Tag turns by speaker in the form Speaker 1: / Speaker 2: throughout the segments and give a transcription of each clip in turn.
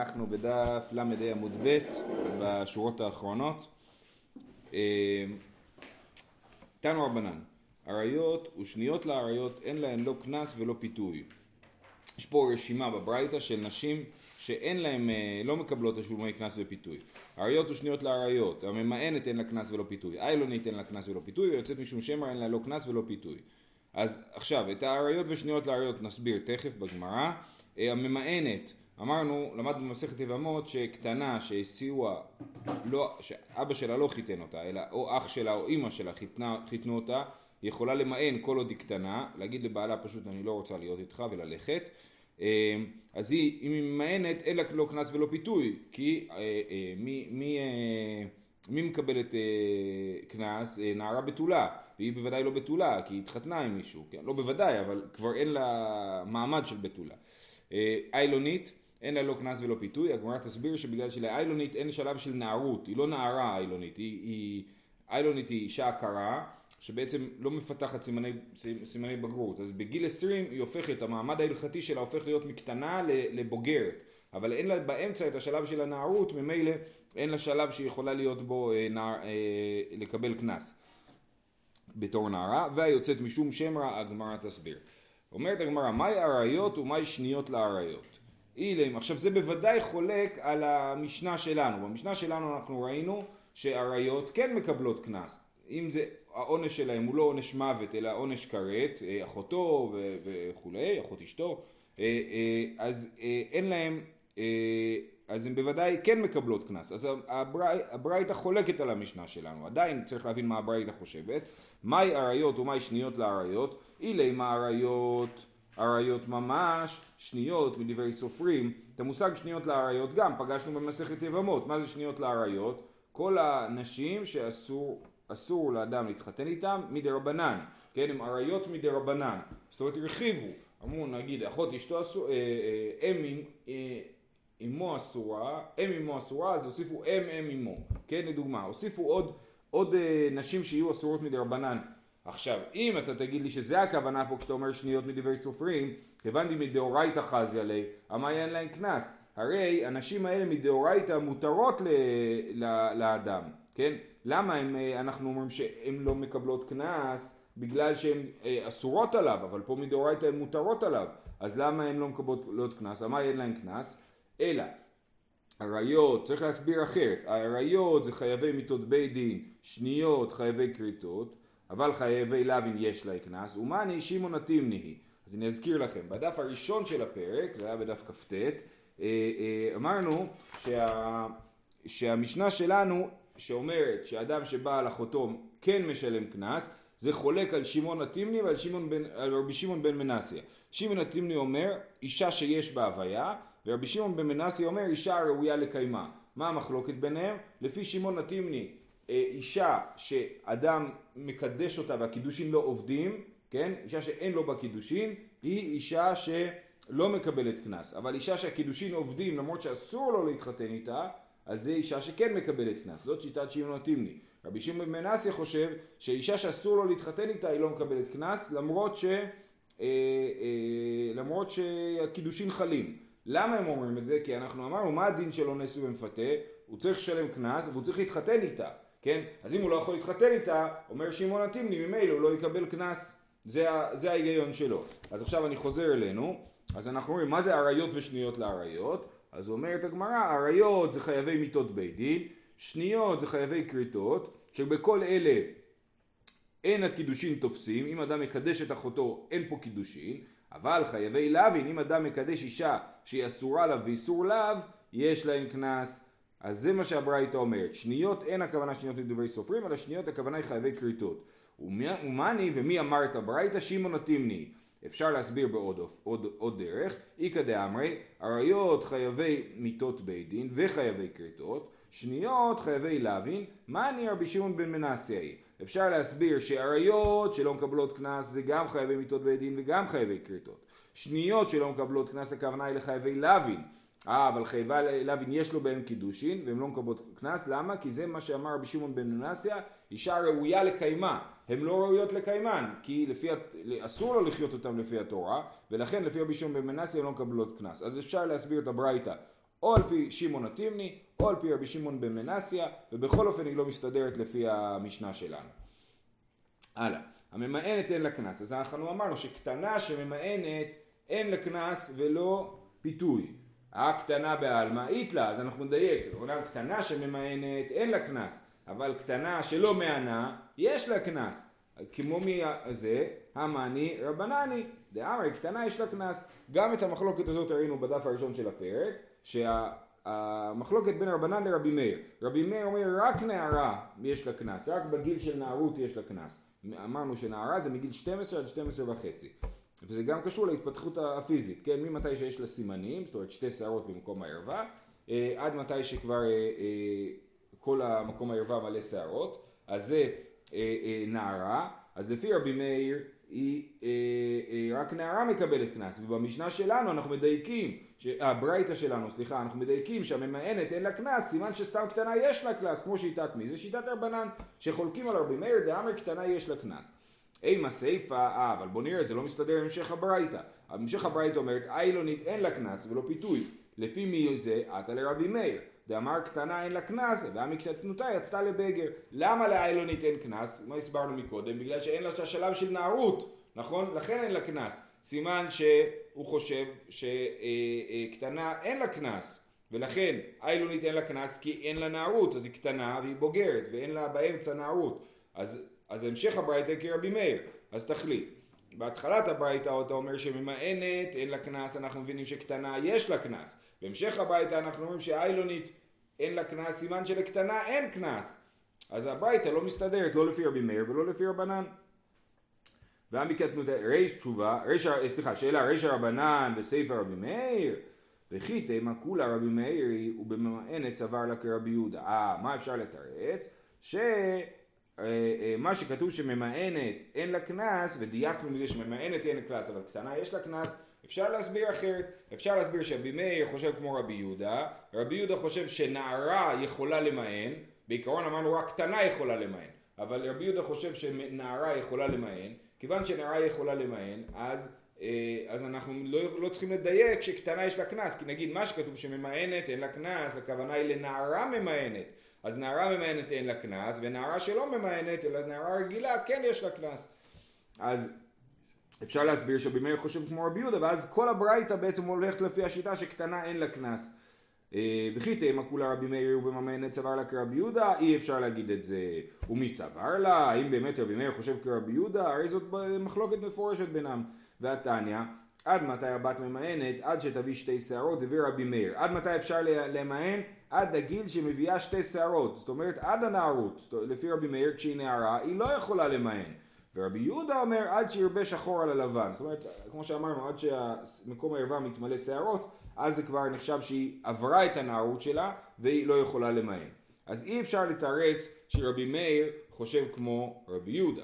Speaker 1: אנחנו בדף ל"ה עמוד ב' בשורות האחרונות. אה, תנו רבנן, אריות ושניות לאריות אין להן לא קנס ולא פיתוי. יש פה רשימה בברייתא של נשים שאין להן, אה, לא מקבלות תשלומי קנס ופיתוי. אריות ושניות לאריות, הממאנת אין לה קנס ולא פיתוי, איילונית אין לה קנס ולא פיתוי, ויוצאת משום שמר אין לה לא קנס ולא פיתוי. אז עכשיו, את האריות ושניות לאריות נסביר תכף בגמרא. אה, הממאנת אמרנו, למדנו במסכת יבמות שקטנה שהסיוע, לא, שאבא שלה לא חיתן אותה, אלא או אח שלה או אימא שלה חיתנה, חיתנו אותה, יכולה למען כל עוד היא קטנה, להגיד לבעלה פשוט אני לא רוצה להיות איתך וללכת. אה, אז היא, אם היא ממאנת, אין לה לא קנס ולא פיתוי, כי אה, אה, מי, מי, מי מקבלת קנס? נערה בתולה, והיא בוודאי לא בתולה, כי היא התחתנה עם מישהו, כן? לא בוודאי, אבל כבר אין לה מעמד של בתולה. איילונית, אין לה לא קנס ולא פיתוי, הגמרא תסביר שבגלל שלאיילונית אין שלב של נערות, היא לא נערה איילונית, היא, היא, איילונית היא אישה עקרה, שבעצם לא מפתחת סימני, סימני בגרות, אז בגיל 20 היא הופכת, המעמד ההלכתי שלה הופך להיות מקטנה לבוגרת, אבל אין לה באמצע את השלב של הנערות, ממילא אין לה שלב שהיא יכולה להיות בו, אה, נער, אה, לקבל קנס בתור נערה, והיוצאת משום שמרה, הגמרא תסביר. אומרת הגמרא, מהי אריות ומהי שניות לאריות? אילם, עכשיו זה בוודאי חולק על המשנה שלנו, במשנה שלנו אנחנו ראינו שאריות כן מקבלות קנס, אם זה העונש שלהם הוא לא עונש מוות אלא עונש כרת, אה, אחותו וכולי, אחות אשתו, אה, אה, אז אין להם, אז הם בוודאי כן מקבלות קנס, אז הברייתא חולקת על המשנה שלנו, עדיין צריך להבין מה הברייתא חושבת, מהי אריות ומהי שניות לאריות, אילי מה אריות אריות ממש, שניות מדברי סופרים, את המושג שניות לאריות גם פגשנו במסכת יבמות, מה זה שניות לאריות? כל הנשים שאסור אסור לאדם להתחתן איתם מדי רבנן, כן, הם אריות מדי רבנן, זאת אומרת הרחיבו, אמרו נגיד אחות אשתו אסור, אה, אה, אם אה, אמו אסורה, אם אמו אסורה אז הוסיפו אם אם אמו, כן לדוגמה, הוסיפו עוד, עוד נשים שיהיו אסורות מדי רבנן עכשיו, אם אתה תגיד לי שזה הכוונה פה כשאתה אומר שניות מדברי סופרים, הבנתי מדאורייתא חזי עלי, אמר אין להם קנס. הרי הנשים האלה מדאורייתא מותרות ל, ל, לאדם, כן? למה הם, אה, אנחנו אומרים שהן לא מקבלות קנס? בגלל שהן אה, אסורות עליו, אבל פה מדאורייתא הן מותרות עליו, אז למה הן לא מקבלות קנס? אמר אין להן קנס? אלא אריות, צריך להסביר אחרת, האריות זה חייבי מיתות בית דין, שניות חייבי כריתות, אבל חייבי לוין יש לה קנס, ומאני שמעון התימני היא. אז אני אזכיר לכם, בדף הראשון של הפרק, זה היה בדף כ"ט, אה, אמרנו שה, שהמשנה שלנו שאומרת שאדם שבא על אחותו כן משלם קנס, זה חולק על שמעון התימני ועל בן, על רבי שמעון בן מנסיה. שמעון התימני אומר אישה שיש בה הוויה, ורבי שמעון בן מנסיה אומר אישה ראויה לקיימה. מה המחלוקת ביניהם? לפי שמעון התימני אה, אישה שאדם מקדש אותה והקידושין לא עובדים, כן? אישה שאין לו בה קידושין, היא אישה שלא מקבלת קנס. אבל אישה שהקידושין עובדים למרות שאסור לו להתחתן איתה, אז זה אישה שכן מקבלת קנס, זאת שיטת שמעון התימני. רבי שמעון מנסיה חושב שאישה שאסור לו להתחתן איתה היא לא מקבלת קנס למרות, ש, אה, אה, למרות שהקידושין חלים. למה הם אומרים את זה? כי אנחנו אמרנו מה הדין של אונס ומפתה? הוא צריך לשלם קנס והוא צריך להתחתן איתה, כן? אז אם הוא לא יכול להתחתן איתה, אומר שמעון התימני ממילא הוא לא יקבל קנס. זה, זה ההיגיון שלו. אז עכשיו אני חוזר אלינו, אז אנחנו אומרים מה זה אריות ושניות לאריות? אז אומרת הגמרא, אריות זה חייבי מיתות בית דין, שניות זה חייבי כריתות, שבכל אלה אין הקידושין תופסים, אם אדם מקדש את אחותו אין פה קידושין, אבל חייבי לאווין, אם אדם מקדש אישה שהיא אסורה לה ואיסור לאו, יש להם קנס. אז זה מה שהברייתא אומרת, שניות אין הכוונה שניות לדברי סופרים, אלא שניות הכוונה היא חייבי כריתות. ומאני ומי אמר את הברייתא? שמעון התימני. אפשר להסביר בעוד עוד, עוד דרך, איכא דאמרי, אריות חייבי מיתות בית דין וחייבי כריתות, שניות חייבי לוין, מה אני רבי שמעון בן מנסי? אפשר להסביר שאריות שלא מקבלות קנס זה גם חייבי מיתות בית דין וגם חייבי כריתות. שניות שלא מקבלות קנס הכוונה היא לחייבי לוין. אה, אבל חייבי לוין יש לו בהם קידושין והם לא מקבלות קנס, למה? כי זה מה שאמר רבי שמעון בן מנסיה, אישה ראויה לקיימה. הן לא ראויות לקיימן, כי לפי, אסור לו לחיות אותם לפי התורה, ולכן לפי רבי שמעון בן מנסי הן לא מקבלות קנס. אז אפשר להסביר את הברייתא או על פי שמעון התימני, או על פי רבי שמעון בן מנסיה, ובכל אופן היא לא מסתדרת לפי המשנה שלנו. הלאה, הממאנת אין לה קנס, אז אנחנו אמרנו שקטנה שממאנת אין לה קנס ולא פיתוי. הקטנה בעלמא איתלה, אז אנחנו נדייק, אומנם קטנה שממאנת אין לה קנס, אבל קטנה שלא מענה יש לה קנס. כמו מי זה, המאני רבנני, דאמרי קטנה יש לה קנס. גם את המחלוקת הזאת ראינו בדף הראשון של הפרק, שהמחלוקת בין רבנן לרבי מאיר. רבי מאיר אומר רק נערה יש לה קנס, רק בגיל של נערות יש לה קנס. אמרנו שנערה זה מגיל 12 עד 12 וחצי. וזה גם קשור להתפתחות הפיזית, כן? ממתי שיש לה סימנים, זאת אומרת שתי שערות במקום הערווה, אה, עד מתי שכבר אה, אה, כל המקום הערווה מלא שערות, אז זה נערה, אז לפי רבי מאיר היא רק נערה מקבלת קנס, ובמשנה שלנו אנחנו מדייקים, הברייתא שלנו, סליחה, אנחנו מדייקים שהממאנת אין לה קנס, סימן שסתם קטנה יש לה קנס, כמו שיטת מי? זה שיטת רבנן, שחולקים על רבי מאיר, דאמר קטנה יש לה קנס. אימה סיפה, אה, אבל בוא נראה, זה לא מסתדר עם המשך הברייתא. המשך הברייתא אומרת, איילונית אין לה קנס ולא פיתוי. לפי מי זה? עתה לרבי מאיר. דאמר קטנה אין לה קנס, והמקטנותה יצתה לבגר. למה לאיילונית אין קנס? מה הסברנו מקודם? בגלל שאין לה השלב של נערות, נכון? לכן אין לה קנס. סימן שהוא חושב שקטנה אין לה קנס. ולכן איילונית אין לה קנס כי אין לה נערות, אז היא קטנה והיא בוגרת ואין לה באמצע נערות. אז אז המשך הברייתא כרבי מאיר, אז תחליט. בהתחלת הברייתא אתה אומר שממאנת אין לה קנס, אנחנו מבינים שקטנה יש לה קנס. בהמשך הברייתא אנחנו אומרים שאיילונית אין לה קנס, סימן שלקטנה אין קנס. אז הברייתא לא מסתדרת לא לפי רבי מאיר ולא לפי רבנן. והמקטנות, ריש תשובה, ריש, סליחה, שאלה, ריש הרבנן וסיפא רבי מאיר, וכי תימא כולה רבי מאיר ובממאנת סבר לה כרבי יהודה. אה, מה אפשר לתרץ? ש... אה, אה, מה שכתוב שממאנת אין לה קנס, ודייקנו מזה שממאנת אין לה קנס, אבל קטנה יש לה קנס, אפשר להסביר אחרת. אפשר להסביר שרבי מאיר חושב כמו רבי יהודה, רבי יהודה חושב שנערה יכולה למען, בעיקרון אמרנו רק קטנה יכולה למען, אבל רבי יהודה חושב שנערה יכולה למען, כיוון שנערה יכולה למען, אז, אז אנחנו לא, לא צריכים לדייק שקטנה יש לה קנס, כי נגיד מה שכתוב שממאנת אין לה קנס, הכוונה היא לנערה ממאנת. אז נערה ממאנת אין לה קנס, ונערה שלא ממאנת, אלא נערה רגילה, כן יש לה קנס. אז אפשר להסביר שרבי מאיר חושב כמו רבי יהודה, ואז כל הברייתא בעצם הולכת לפי השיטה שקטנה אין לה קנס. אה, וכי תימא כולה רבי מאיר ובממאנת סבר לה כרבי יהודה, אי אפשר להגיד את זה. ומי סבר לה? האם באמת רבי מאיר חושב כרבי יהודה? הרי זאת מחלוקת מפורשת בינם. והתניא, עד מתי הבת ממאנת? עד שתביא שתי שערות, הביא רבי מאיר. עד מתי אפשר למאן? עד לגיל שמביאה שתי שערות, זאת אומרת עד הנערות, לפי רבי מאיר כשהיא נערה היא לא יכולה למען. ורבי יהודה אומר עד שירבה שחור על הלבן, זאת אומרת כמו שאמרנו עד שמקום הערווה מתמלא שערות אז זה כבר נחשב שהיא עברה את הנערות שלה והיא לא יכולה למען. אז אי אפשר לתרץ שרבי מאיר חושב כמו רבי יהודה.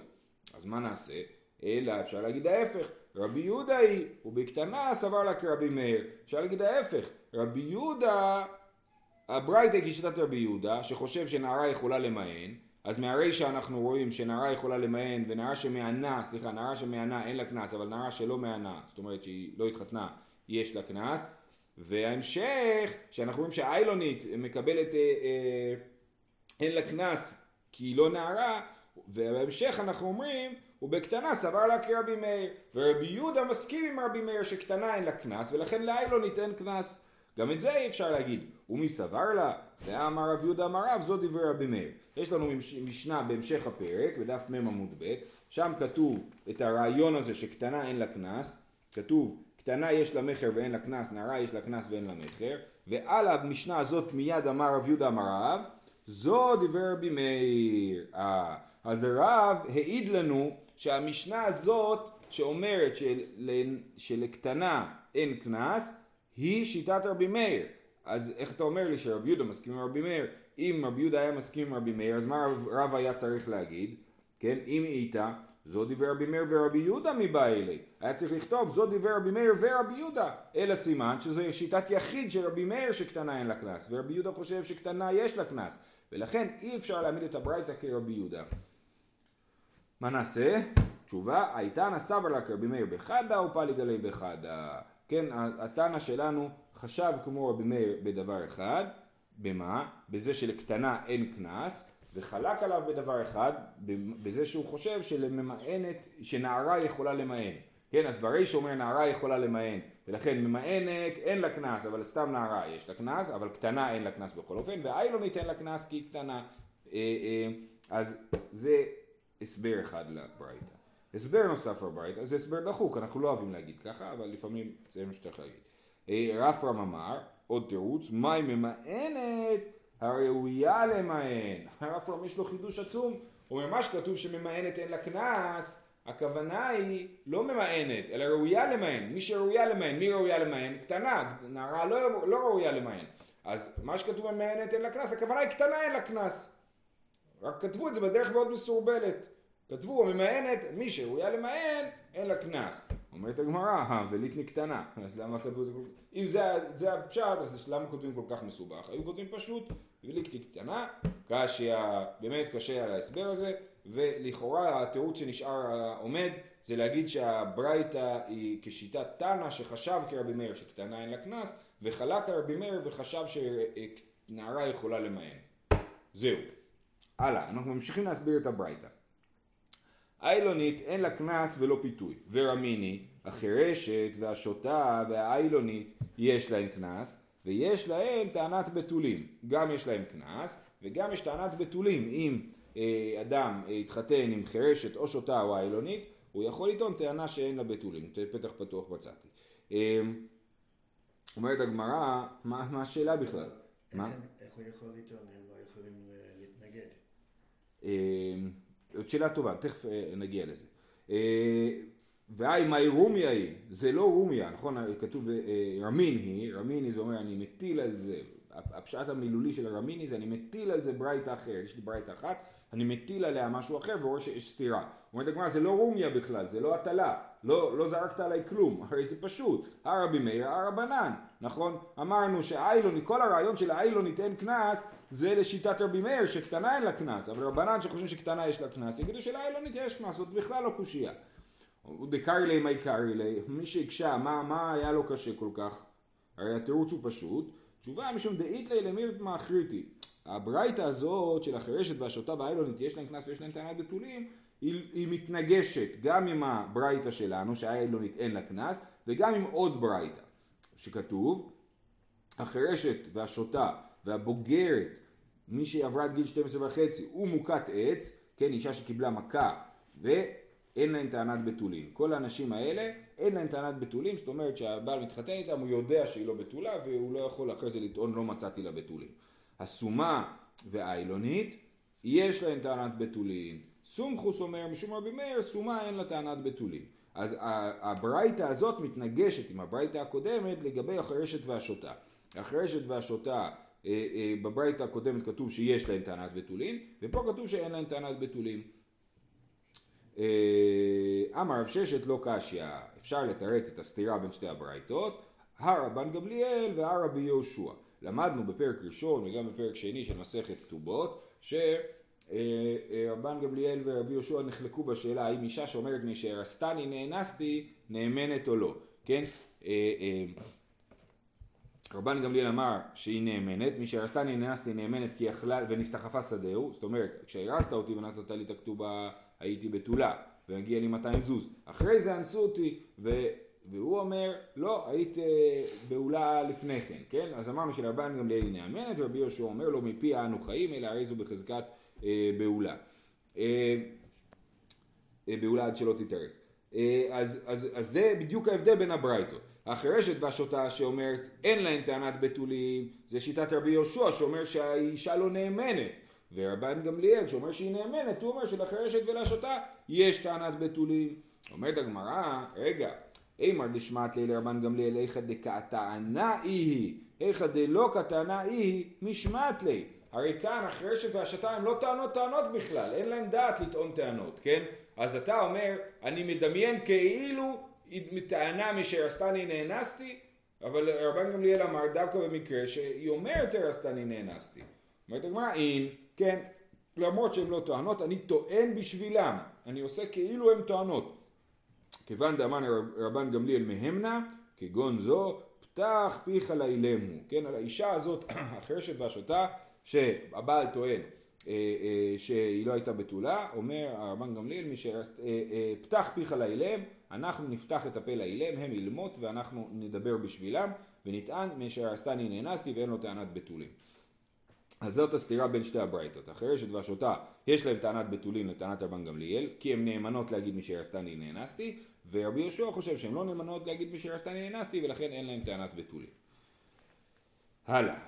Speaker 1: אז מה נעשה? אלא אפשר להגיד ההפך, רבי יהודה היא, ובקטנה סבר לה כרבי מאיר. אפשר להגיד ההפך, רבי יהודה הברייתא היא שיטת רבי יהודה, שחושב שנערה יכולה למען, אז מהרישא אנחנו רואים שנערה יכולה למען, ונערה שמענה, סליחה, נערה שמענה אין לה קנס, אבל נערה שלא מענה, זאת אומרת שהיא לא התחתנה, יש לה קנס, וההמשך, שאנחנו רואים שהאיילונית מקבלת, אה, אה, אין לה קנס כי היא לא נערה, ובהמשך אנחנו אומרים, ובקטנה סבר לה כרבי מאיר, ורבי יהודה מסכים עם רבי מאיר שקטנה אין לה קנס, ולכן לאיילונית אין קנס. גם את זה אי אפשר להגיד. ומי סבר לה? ואמר רב יהודה אמר רב, זו דברי רבי מאיר. יש לנו משנה בהמשך הפרק, בדף מ עמוד ב', שם כתוב את הרעיון הזה שקטנה אין לה קנס, כתוב קטנה יש לה מכר ואין לה קנס, נערה יש לה קנס ואין לה מכר, ועל המשנה הזאת מיד אמר רב יהודה אמר רב, זו דברי רבי מאיר. אה, אז הרב העיד לנו שהמשנה הזאת שאומרת של, שלקטנה אין קנס, היא שיטת רבי מאיר. אז איך אתה אומר לי שרבי יהודה מסכים עם רבי מאיר? אם רבי יהודה היה מסכים עם רבי מאיר, אז מה רב, רב היה צריך להגיד? כן, אם איתה, זו דיבר רבי מאיר ורבי יהודה מבא אלי. היה צריך לכתוב זו דיבר רבי מאיר ורבי יהודה. אלא סימן שזו שיטת יחיד של רבי מאיר שקטנה אין לה קנס, ורבי יהודה חושב שקטנה יש לה קנס. ולכן אי אפשר להעמיד את הברייתא כרבי יהודה. מה נעשה? תשובה, הייתה נסבר לה כרבי מאיר בחדה או פליגלי בחדה? כן, התנא שלנו חשב כמו רבי מאיר בדבר אחד, במה? בזה שלקטנה אין קנס, וחלק עליו בדבר אחד, בזה שהוא חושב שלממאנת, שנערה יכולה למאן. כן, אז בריש אומר נערה יכולה למאן, ולכן ממאנת אין לה קנס, אבל סתם נערה יש לה קנס, אבל קטנה אין לה קנס בכל אופן, והאיילונית אין לה קנס כי היא קטנה. אה, אה, אז זה הסבר אחד לברייתא. הסבר נוסף לברייתא, זה הסבר דחוק, אנחנו לא אוהבים להגיד ככה, אבל לפעמים זה מה שצריך להגיד. אה, רפרם אמר, עוד תירוץ, מהי ממאנת הראויה למאן. רפרם יש לו חידוש עצום, הוא אומר מה שכתוב שממאנת אין לה קנס, הכוונה היא לא ממאנת, אלא ראויה למאן. מי שראויה למאן, מי ראויה למאן? קטנה, נערה לא, לא ראויה למאן. אז מה שכתוב ממאנת אין לה קנס, הכוונה היא קטנה אין לה קנס. רק כתבו את זה בדרך מאוד מסורבלת. כתבו הממאנת, מי שראויה למאן, אין לה קנס. אומרת הגמרא, הוולית נקטנה. אז למה כתבו את זה כל כך... אם זה, זה הפשט, אז למה כותבים כל כך מסובך? היו כותבים פשוט, ולית נקטנה, קשיא, באמת קשה על ההסבר הזה, ולכאורה התירוץ שנשאר עומד זה להגיד שהברייתא היא כשיטת תנא שחשב כרבי מאיר שקטנה אין לה קנס, וחלק כרבי מאיר וחשב שנערה יכולה למאן. זהו. הלאה, אנחנו ממשיכים להסביר את הברייתא. האילונית אין לה קנס ולא פיתוי, ורמיני, החירשת והשוטה והאילונית יש להן קנס, ויש להן טענת בתולים. גם יש להן קנס, וגם יש טענת בתולים. אם אה, אדם אה, התחתן עם חירשת או שוטה או האילונית, הוא יכול לטעון טענה שאין לה בתולים. פתח פתוח מצאתי. אה, אומרת הגמרא, מה, מה השאלה בכלל?
Speaker 2: מה? איך הוא יכול לטעון? הם לא יכולים להתנגד.
Speaker 1: זאת שאלה טובה, תכף נגיע לזה. והי מהי רומיה היא, זה לא רומיה, נכון? כתוב רמין היא, רמין היא זה אומר אני מטיל על זה, הפשט המילולי של הרמיני זה אני מטיל על זה ברייתא אחרת, יש לי ברייתא אחת, אני מטיל עליה משהו אחר ורואה שיש סתירה. אומרת הגמרא זה לא רומיה בכלל, זה לא הטלה, לא, לא זרקת עליי כלום, הרי זה פשוט, הרבי מאיר, הרבנן, נכון? אמרנו שהאיילוני, כל הרעיון של האיילונית אין קנס זה לשיטת רבי מאיר שקטנה אין לה קנס, אבל רבנן שחושבים שקטנה יש לה קנס, יגידו שלאיילונית יש קנס, זאת בכלל לא קושייה. דקארי לי מי קארי לי, מי שהקשה, מה, מה היה לו קשה כל כך? הרי התירוץ הוא פשוט, תשובה משום דאית לי למירת מאחריתי. הברייתא הזאת של החירשת והשוטה והאילונית יש להם קנס ויש להם טענת בתולים היא, היא מתנגשת גם עם הברייתא שלנו שהאילונית אין לה קנס וגם עם עוד ברייתא שכתוב החירשת והשוטה והבוגרת מי שעברה את גיל 12 וחצי הוא מוכת עץ כן אישה שקיבלה מכה ואין להם טענת בתולים כל האנשים האלה אין להם טענת בתולים זאת אומרת שהבעל מתחתן איתם הוא יודע שהיא לא בתולה והוא לא יכול אחרי זה לטעון לא מצאתי לה בתולים הסומה והאילונית, יש להן טענת בתולים. סומכוס אומר משום רבי מאיר, סומה אין לה טענת בתולים. אז הברייתא הזאת מתנגשת עם הברייתא הקודמת לגבי החרשת והשוטה. החרשת והשוטה אה, אה, בברייתא הקודמת כתוב שיש להן טענת בתולים, ופה כתוב שאין להן טענת בתולים. אה, אמר רב ששת לא קשיא, אפשר לתרץ את הסתירה בין שתי הברייתות, הרבן גמליאל והרבי יהושע. למדנו בפרק ראשון וגם בפרק שני של מסכת כתובות שרבן גמליאל ורבי יהושע נחלקו בשאלה האם אישה שאומרת מי שהרסתני נאנסתי נאמנת או לא, כן? אה, אה, רבן גמליאל אמר שהיא נאמנת, מי שהרסתני נאנסתי נאמנת כי יכלה ונסתחפה שדהו, זאת אומרת כשהרסת אותי ונתת לי את הכתובה הייתי בתולה והגיע לי 200 זוז, אחרי זה אנסו אותי ו... והוא אומר, לא, היית אה, בעולה לפני כן, כן? אז אמרנו שלרבן גמליאל היא נאמנת, ורבי יהושע אומר לו, מפי אנו חיים, אלא הרי זו בחזקת אה, בעולה. אה, אה, בעולה עד שלא תתארס. אה, אז, אז, אז זה בדיוק ההבדל בין הברייתות. החירשת והשוטה שאומרת אין להן טענת בתולים, זה שיטת רבי יהושע שאומר שהאישה לא נאמנת. ורבן גמליאל שאומר שהיא נאמנת, הוא אומר שלחירשת ולשוטה יש טענת בתולים. אומרת הגמרא, רגע, אימר דשמט לי לרבן גמליאל איכא דקעתענה איהי, איכא דלא קטענה איהי, משמט לי. הרי כאן החרשת והשתה הם לא טענות טענות בכלל, אין להם דעת לטעון טענות, כן? אז אתה אומר, אני מדמיין כאילו טענה משהרסתני נאנסתי, אבל רבן גמליאל אמר דווקא במקרה שהיא אומרת הרסתני נאנסתי. אומרת הגמרא, אין, כן, למרות שהן לא טוענות, אני טוען בשבילם, אני עושה כאילו הן טוענות. כיוון דאמן רבן גמליאל מהמנה, כגון זו, פתח פיך לאילמו, כן, על האישה הזאת, החרשת והשוטה, שהבעל טוען אה, אה, שהיא לא הייתה בתולה, אומר הרבן גמליאל, אה, פתח פיך לאילם, אנחנו נפתח את הפה לאילם, הם אילמות ואנחנו נדבר בשבילם, ונטען מאשר עשתני נאנסתי ואין לו טענת בתולים. אז זאת הסתירה בין שתי הברייתות. החרשת והשוטה יש להם טענת בתולים לטענת רבן גמליאל, כי הן נאמנות להגיד משאר עשתני נאנסתי, ורבי יהושע חושב שהן לא נאמנות להגיד משאר עשתני נאנסתי, ולכן אין להם טענת בתולים. הלאה.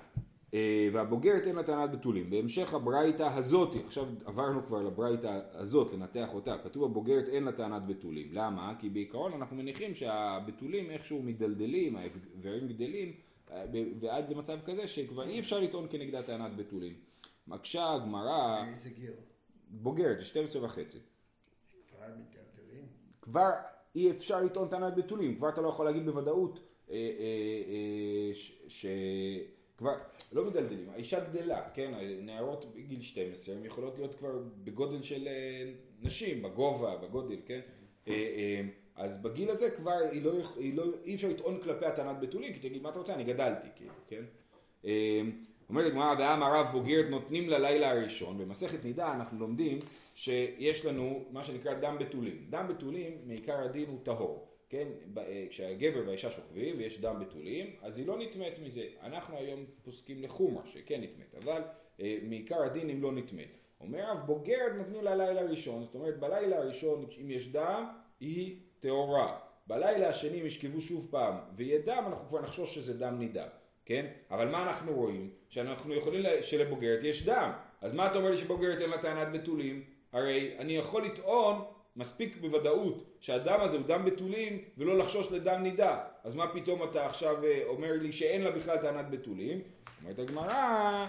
Speaker 1: אה, והבוגרת אין לה טענת בתולים. בהמשך הברייתא הזאתי, עכשיו עברנו כבר לברייתא הזאת, לנתח אותה, כתוב הבוגרת אין לה טענת בתולים. למה? כי בעיקרון אנחנו מניחים שהבתולים איכשהו מדלדלים, האיברים גדלים, אה, ועד למצב כזה שכבר אי אפשר לטעון כנגדה טענת בתולים. מקשה הגמרא...
Speaker 2: איזה גיל?
Speaker 1: בוגרת, 12 וחצי.
Speaker 2: כבר מדלדלים?
Speaker 1: כבר אי אפשר לטעון טענת בתולים, כבר אתה לא יכול להגיד בוודאות אה, ש... כבר לא מדלדלים, האישה גדלה, כן, נערות בגיל 12 הן יכולות להיות כבר בגודל של אה, נשים, בגובה, בגודל, כן, אה, אה, אז בגיל הזה כבר היא לא, היא לא, אי אפשר לטעון כלפי הטענת בתולים, כי תגיד מה אתה רוצה, אני גדלתי, כאילו, כן. אומרת הגמרא, ועם הרב בוגרת נותנים ללילה הראשון, במסכת נידה אנחנו לומדים שיש לנו מה שנקרא דם בתולים. דם בתולים מעיקר הדין הוא טהור. כן, אה, כשהגבר והאישה שוכבים ויש דם בתולים, אז היא לא נטמאת מזה. אנחנו היום פוסקים לחומרה שכן נטמאת, אבל אה, מעיקר הדין אם לא נטמאת. אומר אב בוגרת נתנו לה לילה ראשון, זאת אומרת בלילה הראשון אם יש דם היא טהורה. בלילה השני אם ישכבו שוב פעם ויהיה דם אנחנו כבר נחשוש שזה דם נידה, כן? אבל מה אנחנו רואים? שאנחנו יכולים, שלבוגרת יש דם. אז מה אתה אומר לי שבוגרת אין לה טענת בתולים? הרי אני יכול לטעון מספיק בוודאות שהדם הזה הוא דם בתולים ולא לחשוש לדם נידה. אז מה פתאום אתה עכשיו אה, אומר לי שאין לה בכלל טענת בתולים? אומרת הגמרא,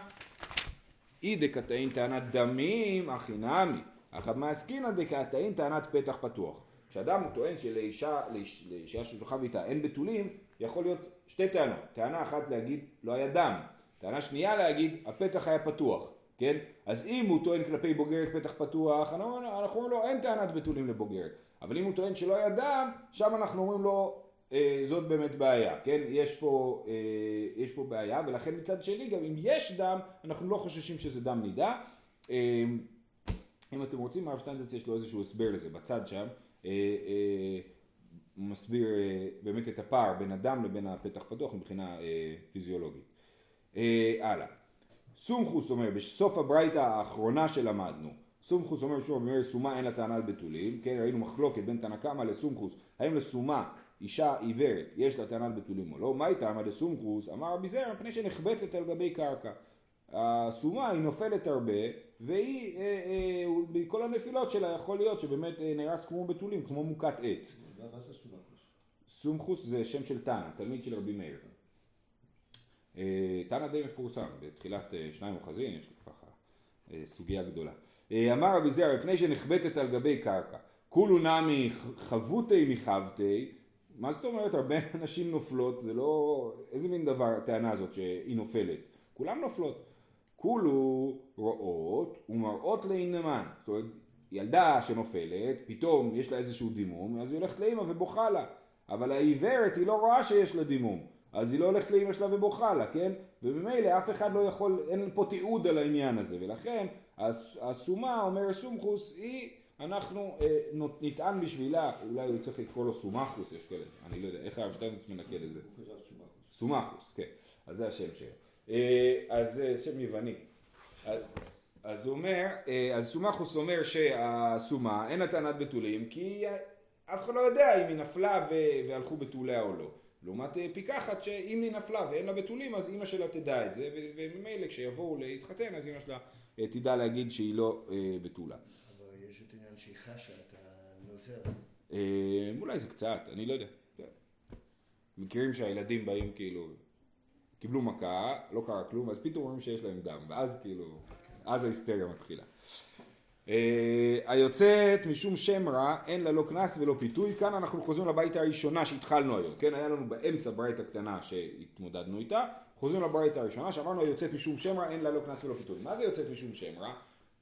Speaker 1: אי דקתאין טענת דמים, אחי נמי. אך מעסקינא דקתאין טענת פתח פתוח. כשאדם הוא טוען שלאישה לאיש, לאישה ששוכב איתה אין בתולים, יכול להיות שתי טענות. טענה אחת להגיד לא היה דם. טענה שנייה להגיד הפתח היה פתוח. כן? אז אם הוא טוען כלפי בוגרת פתח פתוח, אנחנו אומרים לו אין טענת בתולים לבוגרת. אבל אם הוא טוען שלא היה דם, שם אנחנו אומרים לו אה, זאת באמת בעיה, כן? יש פה, אה, יש פה בעיה, ולכן מצד שני גם אם יש דם, אנחנו לא חוששים שזה דם נידה. אה, אם אתם רוצים, הרב שטיינזץ יש לו איזשהו הסבר לזה בצד שם. אה, אה, הוא מסביר אה, באמת את הפער בין הדם לבין הפתח פתוח מבחינה אה, פיזיולוגית. אה, הלאה. סומכוס אומר, בסוף הברייתא האחרונה שלמדנו, סומכוס אומר שוב, אומר סומה אין לה טענה על בתולים, כן, ראינו מחלוקת בין תנא קמא לסומכוס, האם לסומה, אישה עיוורת, יש לה טענה על בתולים או לא, מה היא טענה לסומכוס? אמר רבי זרע, מפני שנחבטת על גבי קרקע. הסומה היא נופלת הרבה, והיא, אה, אה, בכל הנפילות שלה יכול להיות שבאמת אה, נהרס כמו בתולים, כמו מוכת עץ.
Speaker 2: מה זה סומכוס?
Speaker 1: סומכוס זה שם של תנא, תלמיד של רבי מאיר. אה, תנא די מפורסם, בתחילת אה, שניים אוחזין, יש לו ככה אה, סוגיה גדולה. אמר רבי זרע, מפני שנחבטת על גבי קרקע, כולו נמי חבותי מחבתי, מה זאת אומרת? הרבה נשים נופלות, זה לא, איזה מין דבר הטענה הזאת שהיא נופלת, כולם נופלות, כולו רואות ומראות לאינמן, זאת אומרת ילדה שנופלת, פתאום יש לה איזשהו דימום, אז היא הולכת לאימא ובוכה לה, אבל העיוורת היא לא רואה שיש לה דימום, אז היא לא הולכת לאמא שלה ובוכה לה, כן? וממילא אף אחד לא יכול, אין פה תיעוד על העניין הזה, ולכן הסומה, אומר סומכוס, היא, אנחנו אה, נטען בשבילה, אולי הוא צריך לקרוא לו סומכוס, יש כאלה, אני לא יודע, איך הרב שטיינץ מנקד את זה? סומכוס, כן, אז זה השם שלו. אה, אז זה שם יווני. אז, אז הוא אומר, אה, אז סומכוס אומר שהסומה אין לה טענת בתולים, כי אף אחד לא יודע אם היא נפלה והלכו בתוליה או לא. לעומת אה, פיקחת שאם היא נפלה ואין לה בתולים אז אימא שלה תדע את זה וממילא כשיבואו להתחתן אז אימא שלה אה, תדע להגיד שהיא לא אה, בתולה.
Speaker 2: אבל יש את העניין שהיא חשה את הנוזר.
Speaker 1: אולי זה קצת, אני לא יודע. כן. מכירים שהילדים באים כאילו, קיבלו מכה, לא קרה כלום, אז פתאום רואים שיש להם דם, ואז כאילו, אז ההיסטריה מתחילה. אה, היוצאת משום שם רע אין לה לא קנס ולא פיתוי. כאן אנחנו חוזרים לבית הראשונה שהתחלנו היום כן? היה לנו באמצע ברית הקטנה שהתמודדנו איתה. חוזרים לברית הראשונה שאמרנו היוצאת משום שם רע אין לה לא קנס ולא פיתוי. מה זה יוצאת משום שם רע?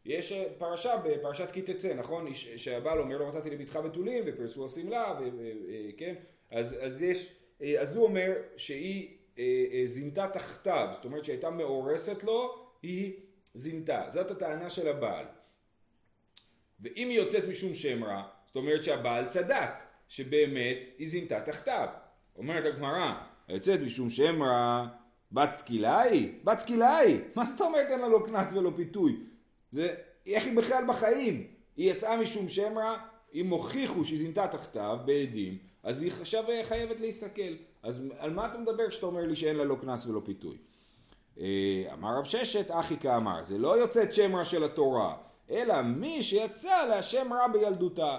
Speaker 1: יש אה, פרשה בפרשת כי תצא נכון? שהבעל אומר לא מצאתי לביתך בתולים ופרסו השמלה וכן אז, אז יש אז הוא אומר שהיא אה, אה, זינתה תחתיו, זאת אומרת שהייתה מאורסת לו, היא זינתה. זאת הטענה של הבעל. ואם היא יוצאת משום שם רע, זאת אומרת שהבעל צדק, שבאמת היא זינתה תחתיו. אומרת הגמרא, היוצאת משום שם רע, בת סקילה היא? בת סקילה היא! מה זאת אומרת אין לה לא קנס ולא פיתוי? זה, איך היא בכלל בחיים? היא יצאה משום שם רע, אם הוכיחו שהיא זינתה תחתיו בעדים, אז היא עכשיו חייבת להיסכל. אז על מה אתה מדבר כשאתה אומר לי שאין לה לא קנס ולא פיתוי? אה, אמר רב ששת, אחי כאמר, זה לא יוצאת שם רע של התורה, אלא מי שיצא להשם רע בילדותה.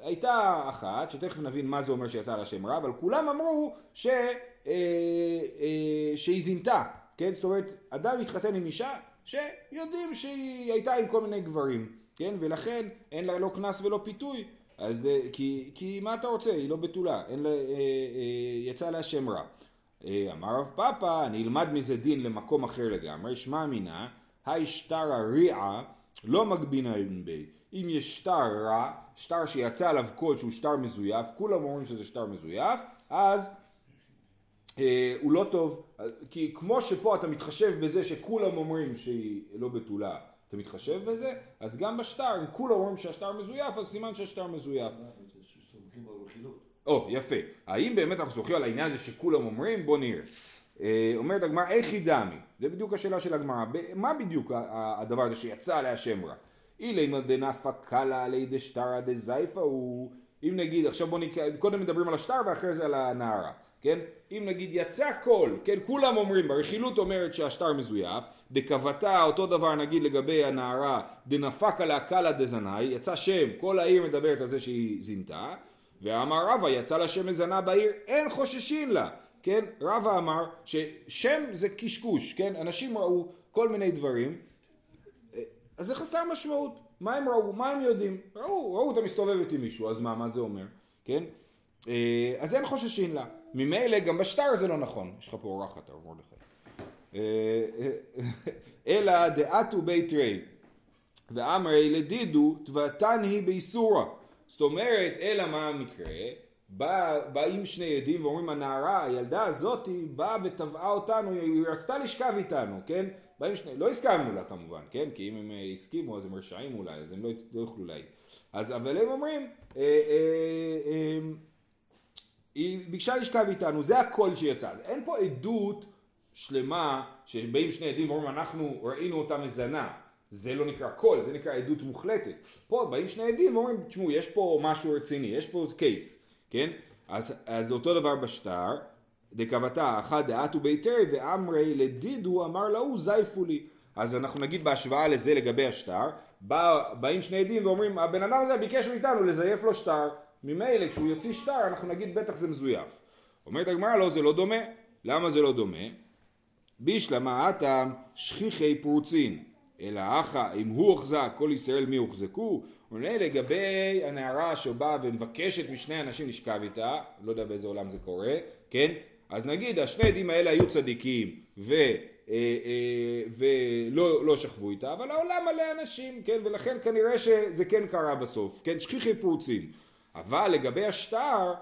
Speaker 1: הייתה אחת, שתכף נבין מה זה אומר שיצא להשם רע, אבל כולם אמרו ש, אה, אה, שהיא זינתה, כן? זאת אומרת, אדם התחתן עם אישה שיודעים שהיא הייתה עם כל מיני גברים, כן? ולכן אין לה לא קנס ולא פיתוי, אז, אה, כי, כי מה אתה רוצה? היא לא בתולה, אין לה, יצא לה שם רע. אמר רב פאפא, אני אלמד מזה דין למקום אחר לגמרי, שמע מינה, היי שטר הריעה לא מגבינה עם בי. אם יש שטר רע, שטר שיצא עליו קוד שהוא שטר מזויף, כולם אומרים שזה שטר מזויף, אז אה, הוא לא טוב, כי כמו שפה אתה מתחשב בזה שכולם אומרים שהיא לא בתולה, אתה מתחשב בזה, אז גם בשטר, אם כולם אומרים שהשטר מזויף, אז סימן שהשטר מזויף. או, יפה. האם באמת אנחנו סומכים על העניין הזה שכולם אומרים? בוא נראה. אה, אומרת הגמרא, איך היא דמי? זה בדיוק השאלה של הגמרא. מה בדיוק הדבר הזה שיצא עליה שם רע? אילי דנפא קלה עלי דשטרא דזייפא הוא... אם נגיד, עכשיו בוא נקרא, קודם מדברים על השטר ואחרי זה על הנערה. כן? אם נגיד יצא קול, כן? כולם אומרים, ברכילות אומרת שהשטר מזויף, דקבתה אותו דבר נגיד לגבי הנערה, דנפקה לה קלה דזנאי, יצא שם, כל העיר מדברת על זה שהיא זינתה, ואמר רבא יצא לה שם מזנה בעיר, אין חוששין לה, כן? רבא אמר ששם זה קשקוש, כן? אנשים ראו כל מיני דברים, אז זה חסר משמעות, מה הם ראו? מה הם יודעים? ראו, ראו אותה מסתובבת עם מישהו, אז מה, מה זה אומר? כן? אה, אז אין חוששין לה. ממילא גם בשטר זה לא נכון. יש לך פה אורחת, הרב מרדכי. אה, אה, אלא דעתו בית רי ואמרי לדידו תבתן היא באיסורה. זאת אומרת, אלא מה המקרה? בא, באים שני עדים ואומרים הנערה, הילדה הזאתי באה ותבעה אותנו, היא רצתה לשכב איתנו, כן? באים שני, לא הסכמנו לה כמובן, כן? כי אם הם הסכימו אז הם רשעים אולי, אז הם לא, לא יוכלו להעיד. אז אבל הם אומרים, אה, אה, אה, היא ביקשה לשכב איתנו, זה הקול שיצא. אין פה עדות שלמה שבאים שני עדים ואומרים אנחנו ראינו אותה מזנה. זה לא נקרא קול, זה נקרא עדות מוחלטת. פה באים שני עדים ואומרים, תשמעו, יש פה משהו רציני, יש פה קייס, כן? אז, אז אותו דבר בשטר, דקבתה אחת דעתו ביתרי ואמרי לדידו אמר להוא זייפו לי. אז אנחנו נגיד בהשוואה לזה לגבי השטר, בא, באים שני עדים ואומרים הבן אדם הזה ביקש מאיתנו לזייף לו שטר. ממילא כשהוא יוציא שטר אנחנו נגיד בטח זה מזויף. אומרת הגמרא לא זה לא דומה. למה זה לא דומה? בישלמה הטעם שכיחי פרוצין. אלא אחא אם הוא הוחזק כל ישראל מי הוחזקו? עונה לגבי הנערה שבאה ומבקשת משני אנשים לשכב איתה, לא יודע באיזה עולם זה קורה, כן? אז נגיד השני עדים האלה היו צדיקים ו... אה, אה, ולא לא שכבו איתה, אבל העולם מלא אנשים, כן, ולכן כנראה שזה כן קרה בסוף, כן, שכיחי פרוצים. אבל לגבי השטר,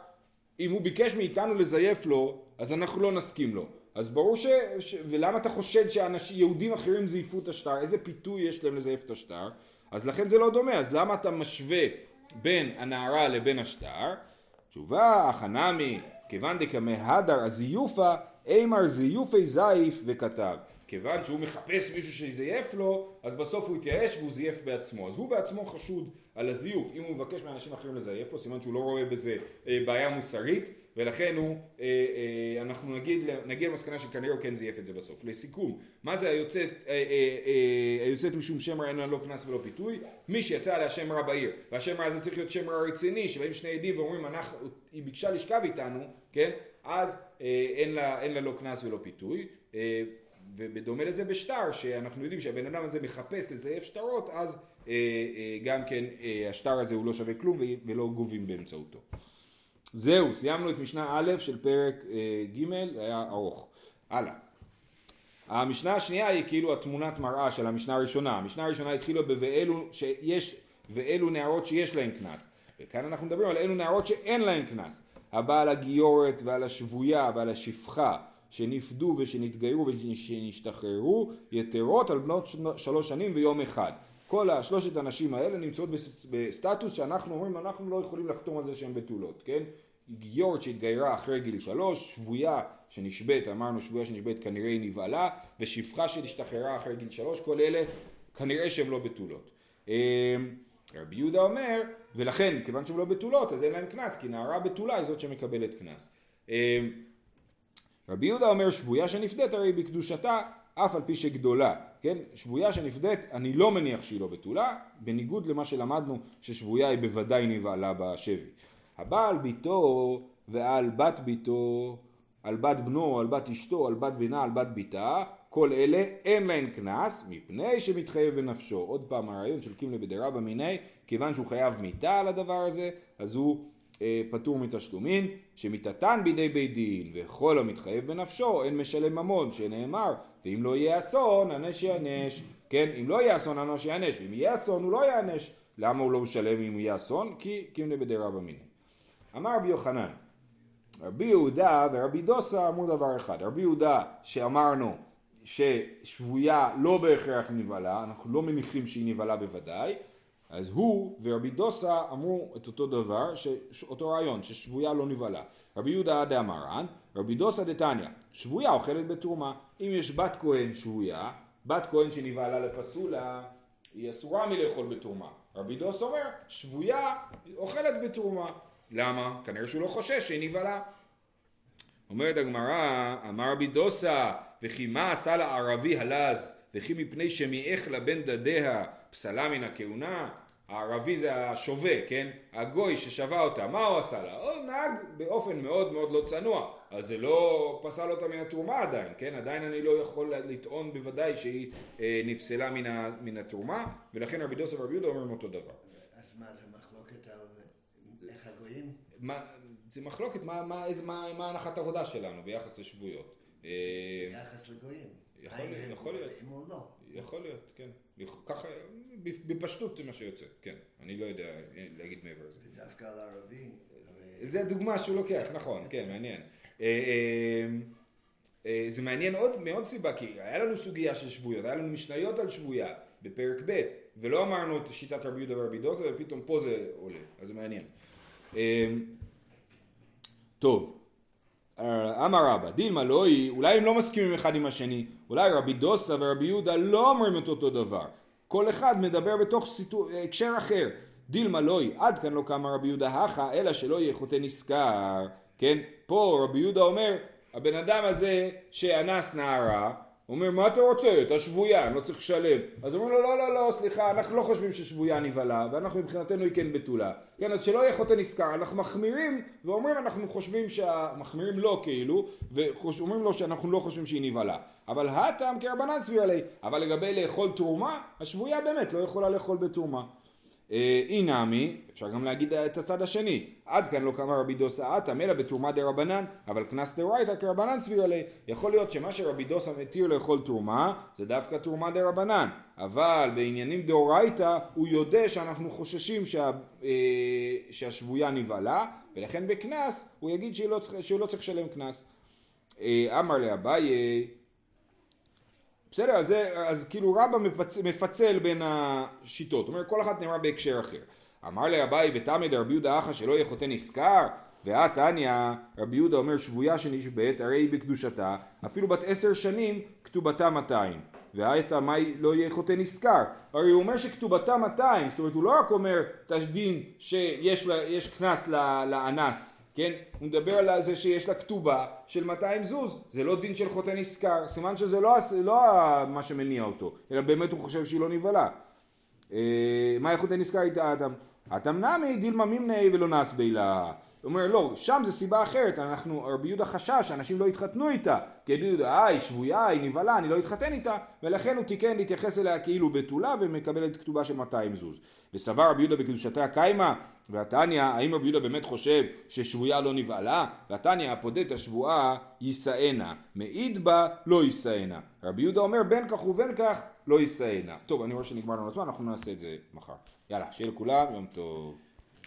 Speaker 1: אם הוא ביקש מאיתנו לזייף לו, אז אנחנו לא נסכים לו. אז ברור ש... ש... ולמה אתה חושד שיהודים אחרים זייפו את השטר? איזה פיתוי יש להם לזייף את השטר? אז לכן זה לא דומה. אז למה אתה משווה בין הנערה לבין השטר? תשובה, החנמי, כיוון דקמא הדר הזיופה, אימר זיופי זייף וכתב. כיוון שהוא מחפש מישהו שיזייף לו, אז בסוף הוא התייאש והוא זייף בעצמו. אז הוא בעצמו חשוד על הזיוף. אם הוא מבקש מאנשים אחרים לזייף לו, סימן שהוא לא רואה בזה אה, בעיה מוסרית, ולכן הוא, אה, אה, אנחנו נגיד, נגיע למסקנה שכנראה הוא כן זייף את זה בסוף. לסיכום, מה זה היוצאת, אה, אה, אה, היוצאת משום שם רע אין לה לא קנס ולא פיתוי? מי שיצא עליה שם רע בעיר, והשם רע הזה צריך להיות שם רע רציני, שבאים שני עדים ואומרים, אנחנו, היא ביקשה לשכב איתנו, כן? אז אה, אין לה, אין לה לא קנס ולא פיתוי. אה, ובדומה לזה בשטר, שאנחנו יודעים שהבן אדם הזה מחפש לזייף שטרות, אז אה, אה, גם כן אה, השטר הזה הוא לא שווה כלום ולא גובים באמצעותו. זהו, סיימנו את משנה א' של פרק אה, ג', היה ארוך. הלאה. המשנה השנייה היא כאילו התמונת מראה של המשנה הראשונה. המשנה הראשונה התחילה ב"ואלו שיש, ואלו נערות שיש להן קנס". וכאן אנחנו מדברים על אלו נערות שאין להן קנס. הבא על הגיורת ועל השבויה ועל השפחה שנפדו ושנתגיירו ושנשתחררו יתרות על בנות שלוש שנים ויום אחד. כל השלושת הנשים האלה נמצאות בסטטוס שאנחנו אומרים אנחנו לא יכולים לחתום על זה שהן בתולות, כן? גיורת שהתגיירה אחרי גיל שלוש, שבויה שנשבית, אמרנו שבויה שנשבית כנראה היא נבהלה, ושפחה שהשתחררה אחרי גיל שלוש, כל אלה כנראה שהן לא בתולות. אמ, רבי יהודה אומר, ולכן כיוון שהן לא בתולות אז אין להן קנס, כי נערה בתולה היא זאת שמקבלת קנס. אמ, רבי יהודה אומר שבויה שנפדית הרי בקדושתה אף על פי שגדולה, כן? שבויה שנפדית אני לא מניח שהיא לא בתולה, בניגוד למה שלמדנו ששבויה היא בוודאי נבהלה בשבי. הבעל ביתו ועל בת ביתו, על בת בנו, על בת אשתו, על בת בנה, על בת ביתה, כל אלה אין להן קנס מפני שמתחייב בנפשו. עוד פעם הרעיון של קימלה בדרבא מיני, כיוון שהוא חייב מיתה על הדבר הזה, אז הוא פטור מתשלומין, שמיתתן בידי בית דין, וכל המתחייב בנפשו אין משלם ממון, שנאמר, ואם לא יהיה אסון, הנש יענש. כן, אם לא יהיה אסון, הנש יענש, ואם יהיה אסון, הוא לא יענש. למה הוא לא משלם אם יהיה אסון? כי קימלה בדרבא מיני. אמר רבי יוחנן, רבי יהודה ורבי דוסה אמרו דבר אחד. רבי יהודה שאמרנו ששבויה לא בהכרח נבהלה, אנחנו לא מניחים שהיא נבהלה בוודאי, אז הוא ורבי דוסה אמרו את אותו דבר, ש... אותו רעיון, ששבויה לא נבהלה. רבי יהודה דאמרן, רבי דוסה דתניא, שבויה אוכלת בתרומה. אם יש בת כהן שבויה, בת כהן שנבהלה לפסולה, היא אסורה מלאכול בתרומה. רבי דוס אומר, שבויה אוכלת בתרומה. למה? כנראה שהוא לא חושש שהיא נבהלה. אומרת הגמרא, אמר רבי דוסה, וכי מה עשה לערבי הלז, וכי מפני שמיעך לבן דדיה פסלה מן הכהונה? הערבי זה השווה, כן? הגוי ששווה אותה, מה הוא עשה לה? הוא נהג באופן מאוד מאוד לא צנוע, אז זה לא פסל אותה מן התרומה עדיין, כן? עדיין אני לא יכול לטעון בוודאי שהיא אה, נפסלה מן, ה, מן התרומה, ולכן רבי דוסף ורבי יהודה אומרים אותו דבר.
Speaker 2: אז מה זה מחלוקת על איך הגויים?
Speaker 1: מה, זה מחלוקת, מה, מה, איזה, מה, מה הנחת העבודה שלנו ביחס לשבויות.
Speaker 2: אה, ביחס לגויים.
Speaker 1: יכול, יכול להיות.
Speaker 2: אם הוא לא.
Speaker 1: יכול להיות, כן. ככה, בפשטות זה מה שיוצא, כן. אני לא יודע להגיד מעבר לזה.
Speaker 2: זה דווקא על הערבי.
Speaker 1: זה דוגמה שהוא לוקח, נכון, כן, מעניין. אה, אה, זה מעניין עוד מעוד סיבה, כי היה לנו סוגיה של שבויות, היה לנו משניות על שבויה בפרק ב', ולא אמרנו את שיטת רבי יהודה ורבי דוסה, ופתאום פה זה עולה, אז זה מעניין. טוב, אמר רבא, דילמה לא היא, אולי הם לא מסכימים אחד עם השני, אולי רבי דוסה ורבי יהודה לא אומרים את אותו דבר. כל אחד מדבר בתוך סיטו... הקשר אחר. דילמה לא היא, עד כאן לא קמה רבי יהודה הכה, אלא שלא יהיה חוטא נשכר. כן? פה רבי יהודה אומר, הבן אדם הזה שאנס נערה, אומר מה אתה רוצה? אתה שבויה, אני לא צריך לשלם. אז אומרים לו לא לא לא סליחה אנחנו לא חושבים ששבויה נבהלה ואנחנו מבחינתנו היא כן בתולה. כן אז שלא יהיה חוטא נשכר אנחנו מחמירים ואומרים אנחנו חושבים שהמחמירים לא כאילו ואומרים לו שאנחנו לא חושבים שהיא נבהלה. אבל הטעם כרבנן סביר עלי אבל לגבי לאכול תרומה השבויה באמת לא יכולה לאכול בתרומה. אי אה, נמי, אפשר גם להגיד את הצד השני, עד כאן לא קמה רבי דוסה עתם אלא בתרומה דה רבנן, אבל קנס דאורייתא כרבנן סביר עלי. יכול להיות שמה שרבי דוסה מתיר לאכול תרומה, זה דווקא תרומה דה רבנן, אבל בעניינים דאורייתא הוא יודע שאנחנו חוששים שה, אה, שהשבויה נבהלה, ולכן בקנס הוא יגיד לא שהוא לא צריך לשלם קנס. אה, אמר לאביי בסדר? אז, אז כאילו רבא מפצ... מפצל בין השיטות, זאת אומרת כל אחת נאמרה בהקשר אחר. אמר לאביי ותמד רבי יהודה אחא שלא יהיה חוטא נשכר. ואת תניא רבי יהודה אומר שבויה שנשבית הרי היא בקדושתה. אפילו בת עשר שנים כתובתה 200 והייתה מה לא יהיה חוטא נשכר. הרי הוא אומר שכתובתה 200 זאת אומרת הוא לא רק אומר את הדין שיש קנס לאנס כן? הוא מדבר על זה שיש לה כתובה של 200 זוז, זה לא דין של חוטא נשכר, סימן שזה לא, לא מה שמניע אותו, אלא באמת הוא חושב שהיא לא נבהלה. אה, מה חוטא נשכר איתה אדם? אדם נמי דילמה מימני ולא נס בילה. הוא אומר לא, שם זה סיבה אחרת, אנחנו, רבי יהודה חשש שאנשים לא יתחתנו איתה, כי רבי יהודה, אה, היא שבויה, היא נבהלה, אני לא אתחתן איתה, ולכן הוא תיקן להתייחס אליה כאילו בתולה ומקבלת כתובה של 200 זוז. וסבר רבי יהודה בקדושתה קיימה, והתניא, האם רבי יהודה באמת חושב ששבויה לא נבהלה? והתניא, הפודה את השבועה יישאנה, מעיד בה לא יישאנה. רבי יהודה אומר בין כך ובין כך לא יישאנה. טוב, אני רואה שנגמר לנו הזמן, אנחנו נעשה את זה מחר. יאללה, שיהיה לכולם יום טוב.